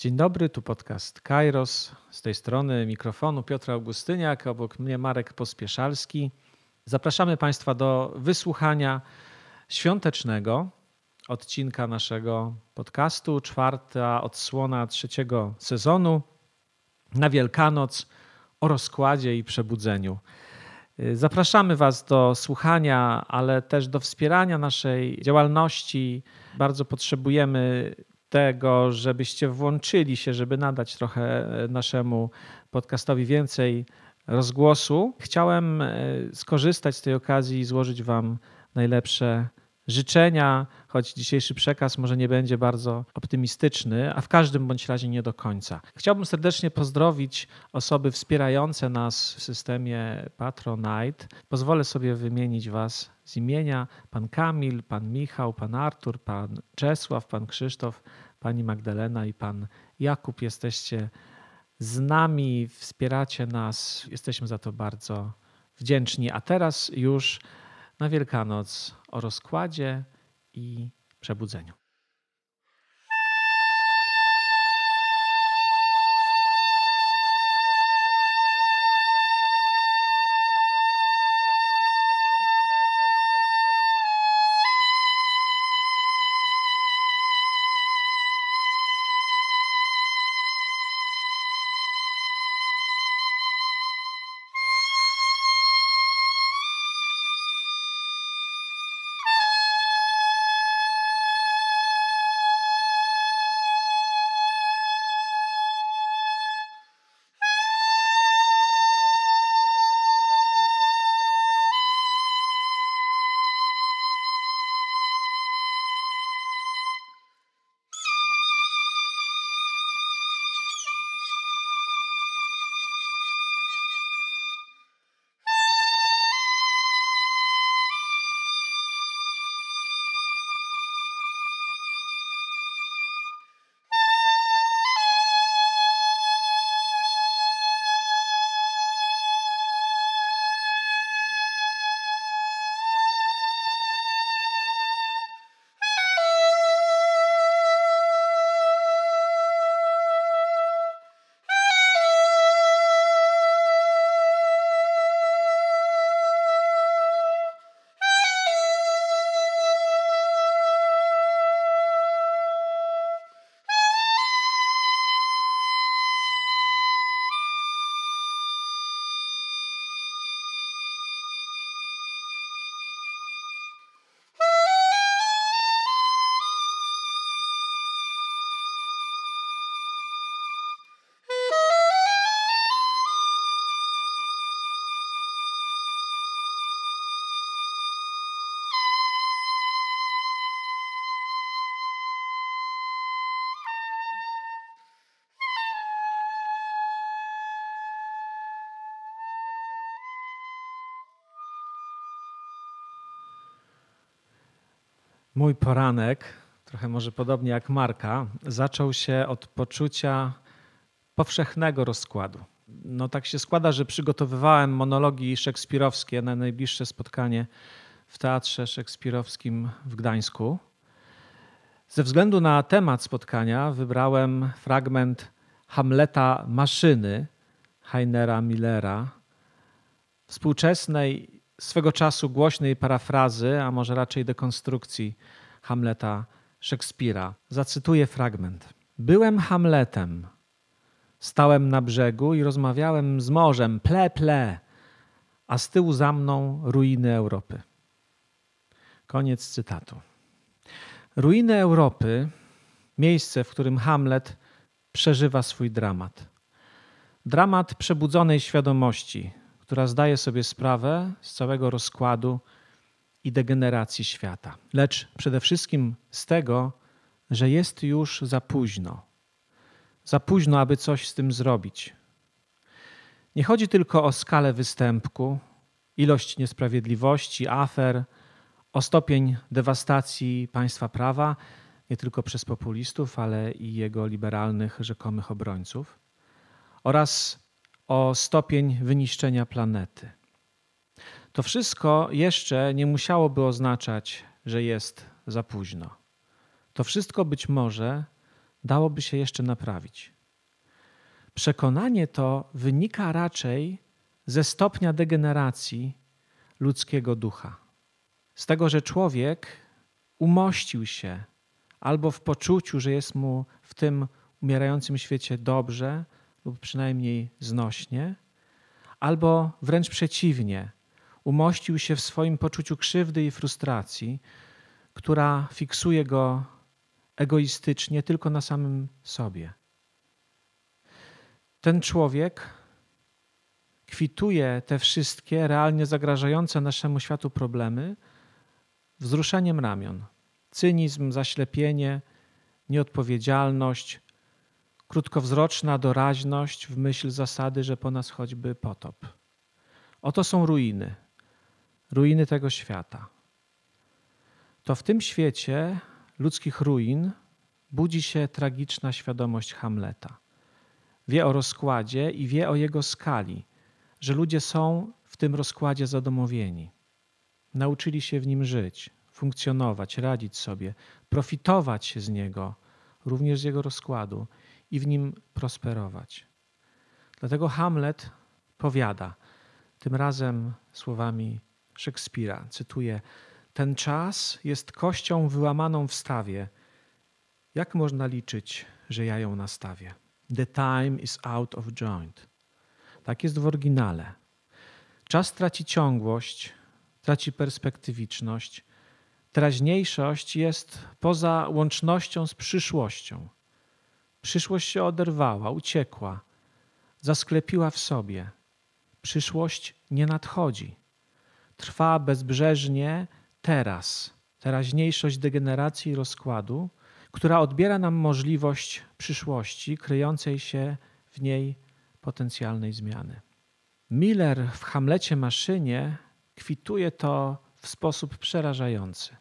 Dzień dobry, tu podcast Kairos. Z tej strony mikrofonu Piotr Augustyniak, obok mnie Marek Pospieszalski. Zapraszamy Państwa do wysłuchania świątecznego odcinka naszego podcastu, czwarta odsłona trzeciego sezonu na Wielkanoc o rozkładzie i przebudzeniu. Zapraszamy Was do słuchania, ale też do wspierania naszej działalności. Bardzo potrzebujemy tego, żebyście włączyli się, żeby nadać trochę naszemu podcastowi więcej rozgłosu. Chciałem e, skorzystać z tej okazji i złożyć Wam najlepsze życzenia, choć dzisiejszy przekaz może nie będzie bardzo optymistyczny, a w każdym bądź razie nie do końca. Chciałbym serdecznie pozdrowić osoby wspierające nas w systemie Patronite. Pozwolę sobie wymienić Was z imienia: pan Kamil, pan Michał, pan Artur, pan Czesław, pan Krzysztof, pani Magdalena i pan Jakub. Jesteście z nami, wspieracie nas. Jesteśmy za to bardzo wdzięczni. A teraz już na Wielkanoc o rozkładzie i przebudzeniu. Mój poranek, trochę może podobnie jak Marka, zaczął się od poczucia powszechnego rozkładu. No tak się składa, że przygotowywałem monologi szekspirowskie na najbliższe spotkanie w Teatrze Szekspirowskim w Gdańsku. Ze względu na temat spotkania wybrałem fragment Hamleta Maszyny Heinera Millera, współczesnej swego czasu głośnej parafrazy, a może raczej dekonstrukcji Hamleta Szekspira. Zacytuję fragment. Byłem Hamletem. Stałem na brzegu i rozmawiałem z morzem, ple, ple, a z tyłu za mną ruiny Europy. Koniec cytatu. Ruiny Europy, miejsce, w którym Hamlet przeżywa swój dramat. Dramat przebudzonej świadomości, która zdaje sobie sprawę z całego rozkładu i degeneracji świata, lecz przede wszystkim z tego, że jest już za późno. Za późno, aby coś z tym zrobić. Nie chodzi tylko o skalę występku, ilość niesprawiedliwości, afer, o stopień dewastacji państwa prawa, nie tylko przez populistów, ale i jego liberalnych rzekomych obrońców, oraz o stopień wyniszczenia planety. To wszystko jeszcze nie musiałoby oznaczać, że jest za późno. To wszystko być może dałoby się jeszcze naprawić. Przekonanie to wynika raczej ze stopnia degeneracji ludzkiego ducha. Z tego, że człowiek umościł się albo w poczuciu, że jest mu w tym umierającym świecie dobrze lub przynajmniej znośnie, albo wręcz przeciwnie, umościł się w swoim poczuciu krzywdy i frustracji, która fiksuje go egoistycznie tylko na samym sobie. Ten człowiek kwituje te wszystkie realnie zagrażające naszemu światu problemy wzruszeniem ramion. Cynizm, zaślepienie, nieodpowiedzialność, krótkowzroczna doraźność w myśl zasady, że po nas choćby potop. Oto są ruiny, ruiny tego świata. To w tym świecie ludzkich ruin budzi się tragiczna świadomość Hamleta. Wie o rozkładzie i wie o jego skali, że ludzie są w tym rozkładzie zadomowieni. Nauczyli się w nim żyć, funkcjonować, radzić sobie, profitować z niego, również z jego rozkładu i w nim prosperować. Dlatego Hamlet powiada, tym razem słowami Szekspira, cytuję: Ten czas jest kością wyłamaną w stawie. Jak można liczyć, że ja ją nastawię? The time is out of joint. Tak jest w oryginale. Czas traci ciągłość, traci perspektywiczność. Teraźniejszość jest poza łącznością z przyszłością. Przyszłość się oderwała, uciekła, zasklepiła w sobie. Przyszłość nie nadchodzi. Trwa bezbrzeżnie teraz, teraźniejszość degeneracji i rozkładu, która odbiera nam możliwość przyszłości kryjącej się w niej potencjalnej zmiany. Miller w Hamlecie Maszynie kwituje to w sposób przerażający.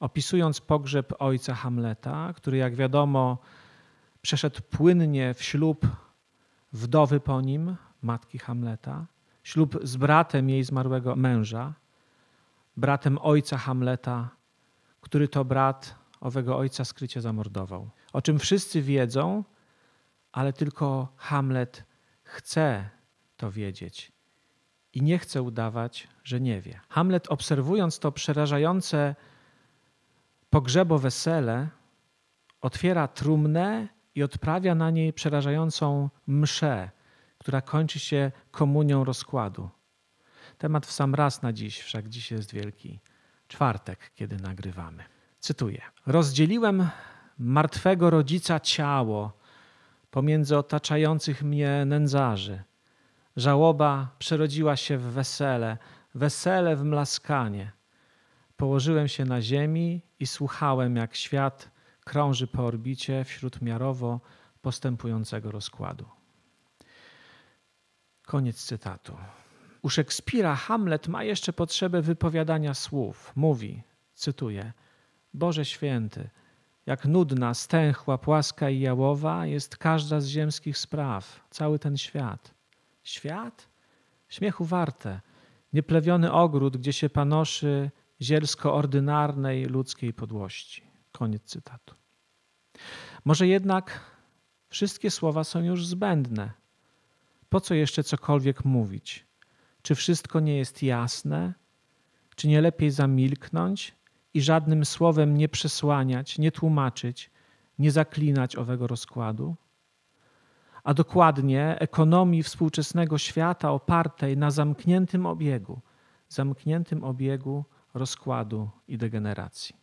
Opisując pogrzeb ojca Hamleta, który jak wiadomo przeszedł płynnie w ślub wdowy po nim, matki Hamleta, ślub z bratem jej zmarłego męża, bratem ojca Hamleta, który to brat owego ojca skrycie zamordował. O czym wszyscy wiedzą, ale tylko Hamlet chce to wiedzieć i nie chce udawać, że nie wie. Hamlet, obserwując to przerażające pogrzebo wesele, otwiera trumnę i odprawia na niej przerażającą mszę, która kończy się komunią rozkładu. Temat w sam raz na dziś, wszak dziś jest wielki czwartek, kiedy nagrywamy. Cytuję: Rozdzieliłem martwego rodzica ciało pomiędzy otaczających mnie nędzarzy. Żałoba przerodziła się w wesele, wesele w mlaskanie. Położyłem się na ziemi i słuchałem, jak świat krąży po orbicie wśród miarowo postępującego rozkładu. Koniec cytatu. U Szekspira Hamlet ma jeszcze potrzebę wypowiadania słów. Mówi, cytuję: Boże święty, jak nudna, stęchła, płaska i jałowa jest każda z ziemskich spraw, cały ten świat. Świat? Śmiechu warte, nieplewiony ogród, gdzie się panoszy zielsko ordynarnej ludzkiej podłości. Koniec cytatu. Może jednak wszystkie słowa są już zbędne. Po co jeszcze cokolwiek mówić? Czy wszystko nie jest jasne? Czy nie lepiej zamilknąć i żadnym słowem nie przesłaniać, nie tłumaczyć, nie zaklinać owego rozkładu? A dokładnie ekonomii współczesnego świata opartej na zamkniętym obiegu, zamkniętym obiegu rozkładu i degeneracji.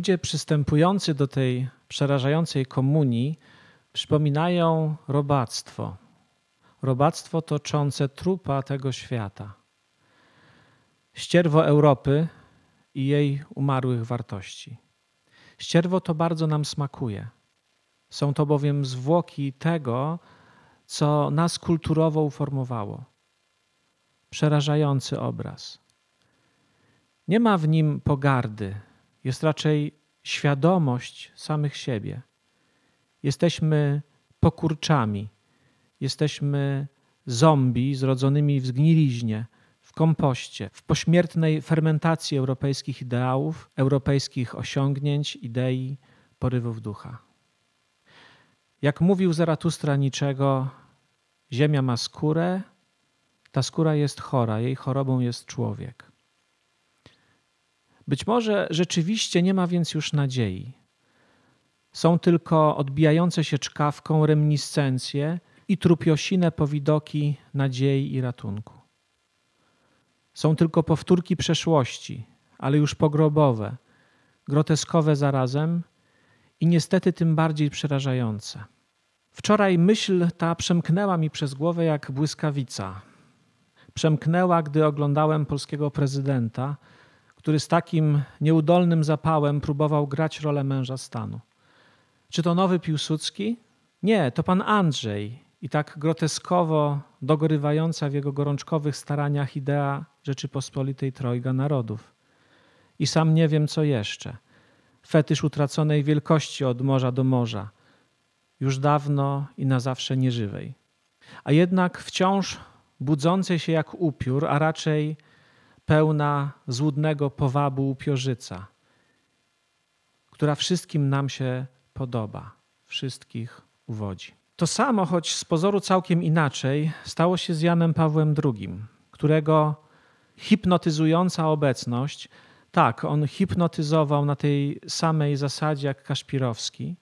Ludzie przystępujący do tej przerażającej komunii przypominają robactwo. Robactwo toczące trupa tego świata. Ścierwo Europy i jej umarłych wartości. Ścierwo to bardzo nam smakuje. Są to bowiem zwłoki tego, co nas kulturowo uformowało. Przerażający obraz. Nie ma w nim pogardy, jest raczej świadomość samych siebie. Jesteśmy pokurczami, jesteśmy zombie zrodzonymi w zgniliźnie, w kompoście, w pośmiertnej fermentacji europejskich ideałów, europejskich osiągnięć, idei, porywów ducha. Jak mówił Zaratustra niczego, ziemia ma skórę, ta skóra jest chora, jej chorobą jest człowiek. Być może rzeczywiście nie ma więc już nadziei. Są tylko odbijające się czkawką reminiscencje i trupiosine powidoki nadziei i ratunku. Są tylko powtórki przeszłości, ale już pogrobowe, groteskowe zarazem i niestety tym bardziej przerażające. Wczoraj myśl ta przemknęła mi przez głowę jak błyskawica. Przemknęła, gdy oglądałem polskiego prezydenta, który z takim nieudolnym zapałem próbował grać rolę męża stanu. Czy to nowy Piłsudski? Nie, to pan Andrzej i tak groteskowo dogorywająca w jego gorączkowych staraniach idea Rzeczypospolitej Trojga Narodów. I sam nie wiem, co jeszcze. Fetysz utraconej wielkości od morza do morza, już dawno i na zawsze nieżywej. A jednak wciąż budzącej się jak upiór, a raczej pełna złudnego powabu upiorzyca, która wszystkim nam się podoba, wszystkich uwodzi. To samo, choć z pozoru całkiem inaczej, stało się z Janem Pawłem II, którego hipnotyzująca obecność, tak, on hipnotyzował na tej samej zasadzie jak Kaszpirowski,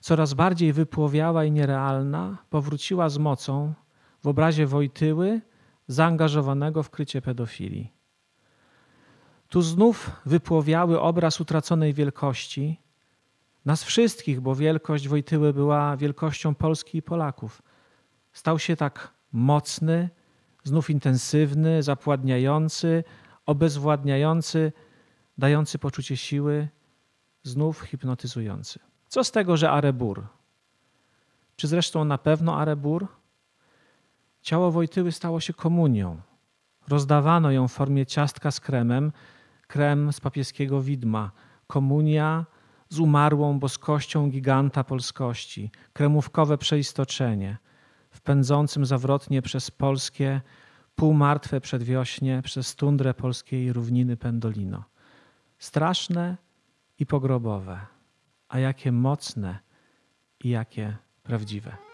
coraz bardziej wypłowiała i nierealna, powróciła z mocą w obrazie Wojtyły zaangażowanego w krycie pedofilii. Tu znów wypłowiały obraz utraconej wielkości, nas wszystkich, bo wielkość Wojtyły była wielkością Polski i Polaków. Stał się tak mocny, znów intensywny, zapładniający, obezwładniający, dający poczucie siły, znów hipnotyzujący. Co z tego, że Arebur? Czy zresztą na pewno Arebur? Ciało Wojtyły stało się komunią. Rozdawano ją w formie ciastka z kremem, krem z papieskiego widma, komunia z umarłą boskością giganta polskości, kremówkowe przeistoczenie, w pędzącym zawrotnie przez polskie, półmartwe przedwiośnie, przez tundrę polskiej równiny Pendolino. Straszne i pogrobowe, a jakie mocne i jakie prawdziwe.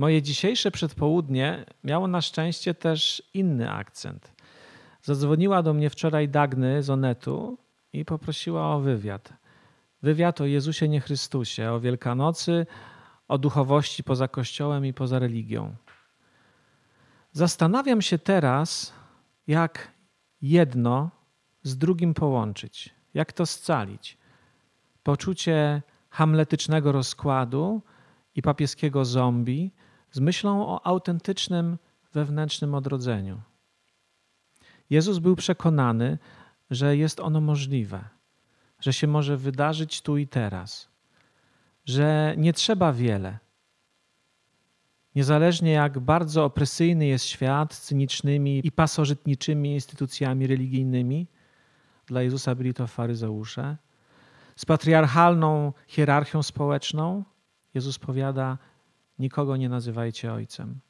Moje dzisiejsze przedpołudnie miało na szczęście też inny akcent. Zadzwoniła do mnie wczoraj Dagny z Onetu i poprosiła o wywiad. Wywiad o Jezusie nie Chrystusie, o Wielkanocy, o duchowości poza Kościołem i poza religią. Zastanawiam się teraz, jak jedno z drugim połączyć, jak to scalić. Poczucie hamletycznego rozkładu i papieskiego zombie z myślą o autentycznym wewnętrznym odrodzeniu. Jezus był przekonany, że jest ono możliwe, że się może wydarzyć tu i teraz, że nie trzeba wiele. Niezależnie jak bardzo opresyjny jest świat cynicznymi i pasożytniczymi instytucjami religijnymi, dla Jezusa byli to faryzeusze, z patriarchalną hierarchią społeczną, Jezus powiada: Nikogo nie nazywajcie ojcem,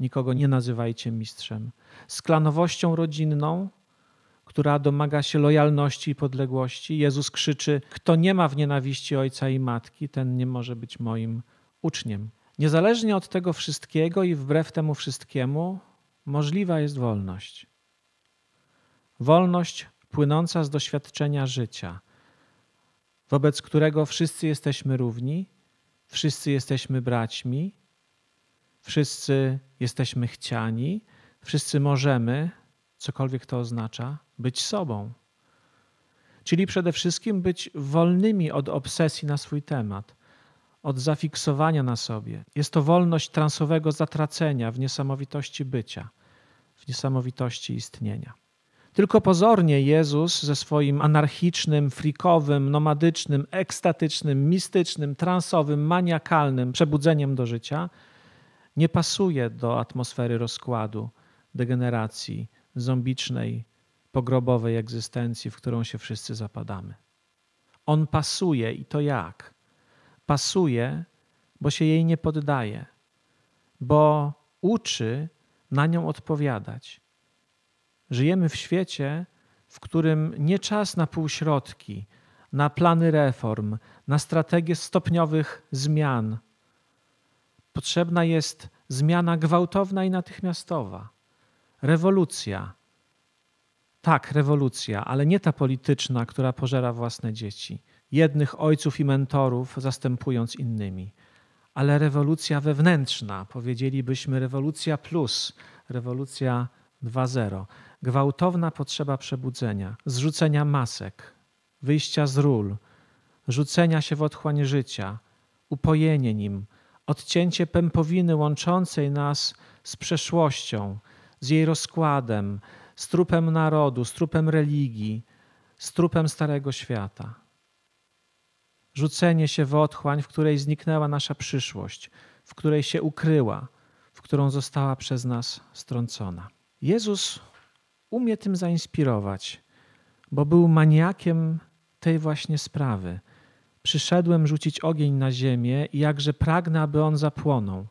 nikogo nie nazywajcie mistrzem. Z klanowością rodzinną, która domaga się lojalności i podległości, Jezus krzyczy: Kto nie ma w nienawiści ojca i matki, ten nie może być moim uczniem. Niezależnie od tego wszystkiego i wbrew temu wszystkiemu, możliwa jest wolność. Wolność płynąca z doświadczenia życia, wobec którego wszyscy jesteśmy równi Wszyscy jesteśmy braćmi, wszyscy jesteśmy chciani, wszyscy możemy, cokolwiek to oznacza, być sobą. Czyli przede wszystkim być wolnymi od obsesji na swój temat, od zafiksowania na sobie. Jest to wolność transowego zatracenia w niesamowitości bycia, w niesamowitości istnienia. Tylko pozornie Jezus ze swoim anarchicznym, frikowym, nomadycznym, ekstatycznym, mistycznym, transowym, maniakalnym przebudzeniem do życia nie pasuje do atmosfery rozkładu, degeneracji, zombicznej, pogrobowej egzystencji, w którą się wszyscy zapadamy. On pasuje i to jak? Pasuje, bo się jej nie poddaje, bo uczy na nią odpowiadać Żyjemy w świecie, w którym nie czas na półśrodki, na plany reform, na strategie stopniowych zmian. Potrzebna jest zmiana gwałtowna i natychmiastowa. Rewolucja. Tak, rewolucja, ale nie ta polityczna, która pożera własne dzieci, jednych ojców i mentorów zastępując innymi, ale rewolucja wewnętrzna, powiedzielibyśmy rewolucja plus, rewolucja 2.0 gwałtowna potrzeba przebudzenia, zrzucenia masek, wyjścia z ról, rzucenia się w otchłań życia, upojenie nim, odcięcie pępowiny łączącej nas z przeszłością, z jej rozkładem, z trupem narodu, z trupem religii, z trupem Starego Świata. Rzucenie się w otchłań, w której zniknęła nasza przyszłość, w której się ukryła, w którą została przez nas strącona. Jezus umie tym zainspirować, bo był maniakiem tej właśnie sprawy. Przyszedłem rzucić ogień na ziemię i jakże pragnę, aby on zapłonął.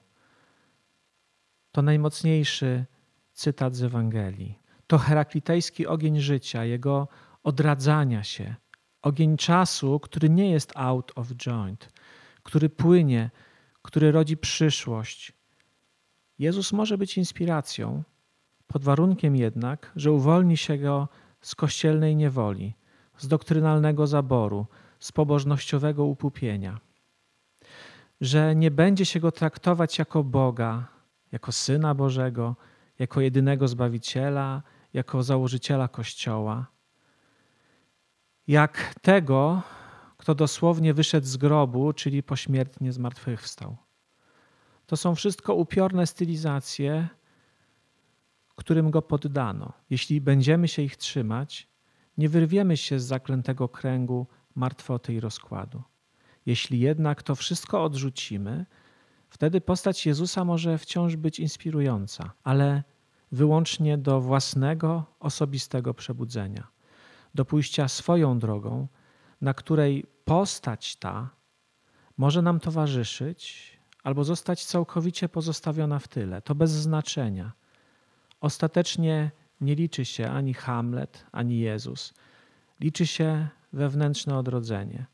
To najmocniejszy cytat z Ewangelii. To heraklitejski ogień życia, jego odradzania się, ogień czasu, który nie jest out of joint, który płynie, który rodzi przyszłość. Jezus może być inspiracją, pod warunkiem jednak, że uwolni się go z kościelnej niewoli, z doktrynalnego zaboru, z pobożnościowego upupienia. Że nie będzie się go traktować jako Boga, jako Syna Bożego, jako jedynego Zbawiciela, jako założyciela Kościoła, jak tego, kto dosłownie wyszedł z grobu, czyli pośmiertnie zmartwychwstał. To są wszystko upiorne stylizacje, którym go poddano. Jeśli będziemy się ich trzymać, nie wyrwiemy się z zaklętego kręgu martwoty i rozkładu. Jeśli jednak to wszystko odrzucimy, wtedy postać Jezusa może wciąż być inspirująca, ale wyłącznie do własnego, osobistego przebudzenia, do pójścia swoją drogą, na której postać ta może nam towarzyszyć albo zostać całkowicie pozostawiona w tyle. To bez znaczenia. Ostatecznie nie liczy się ani Hamlet, ani Jezus. Liczy się wewnętrzne odrodzenie.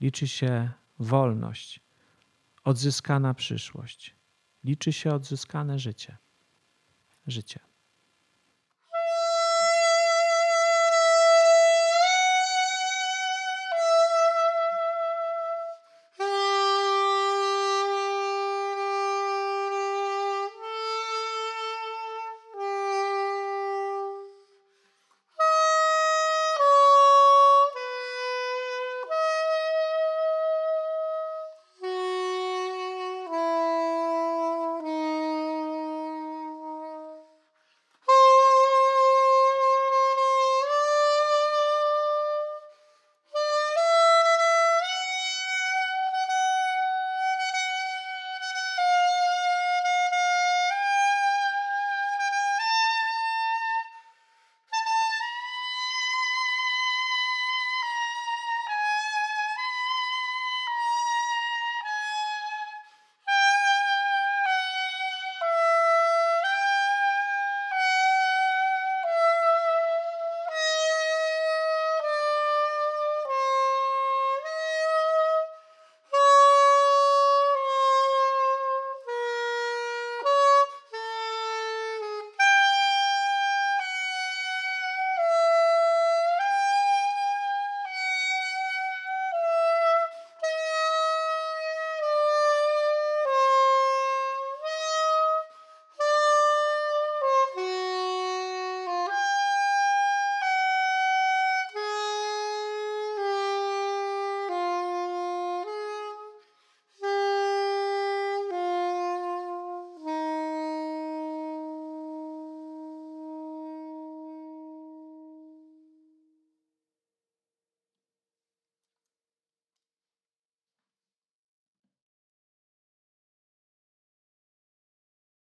Liczy się wolność, odzyskana przyszłość. Liczy się odzyskane życie. Życie.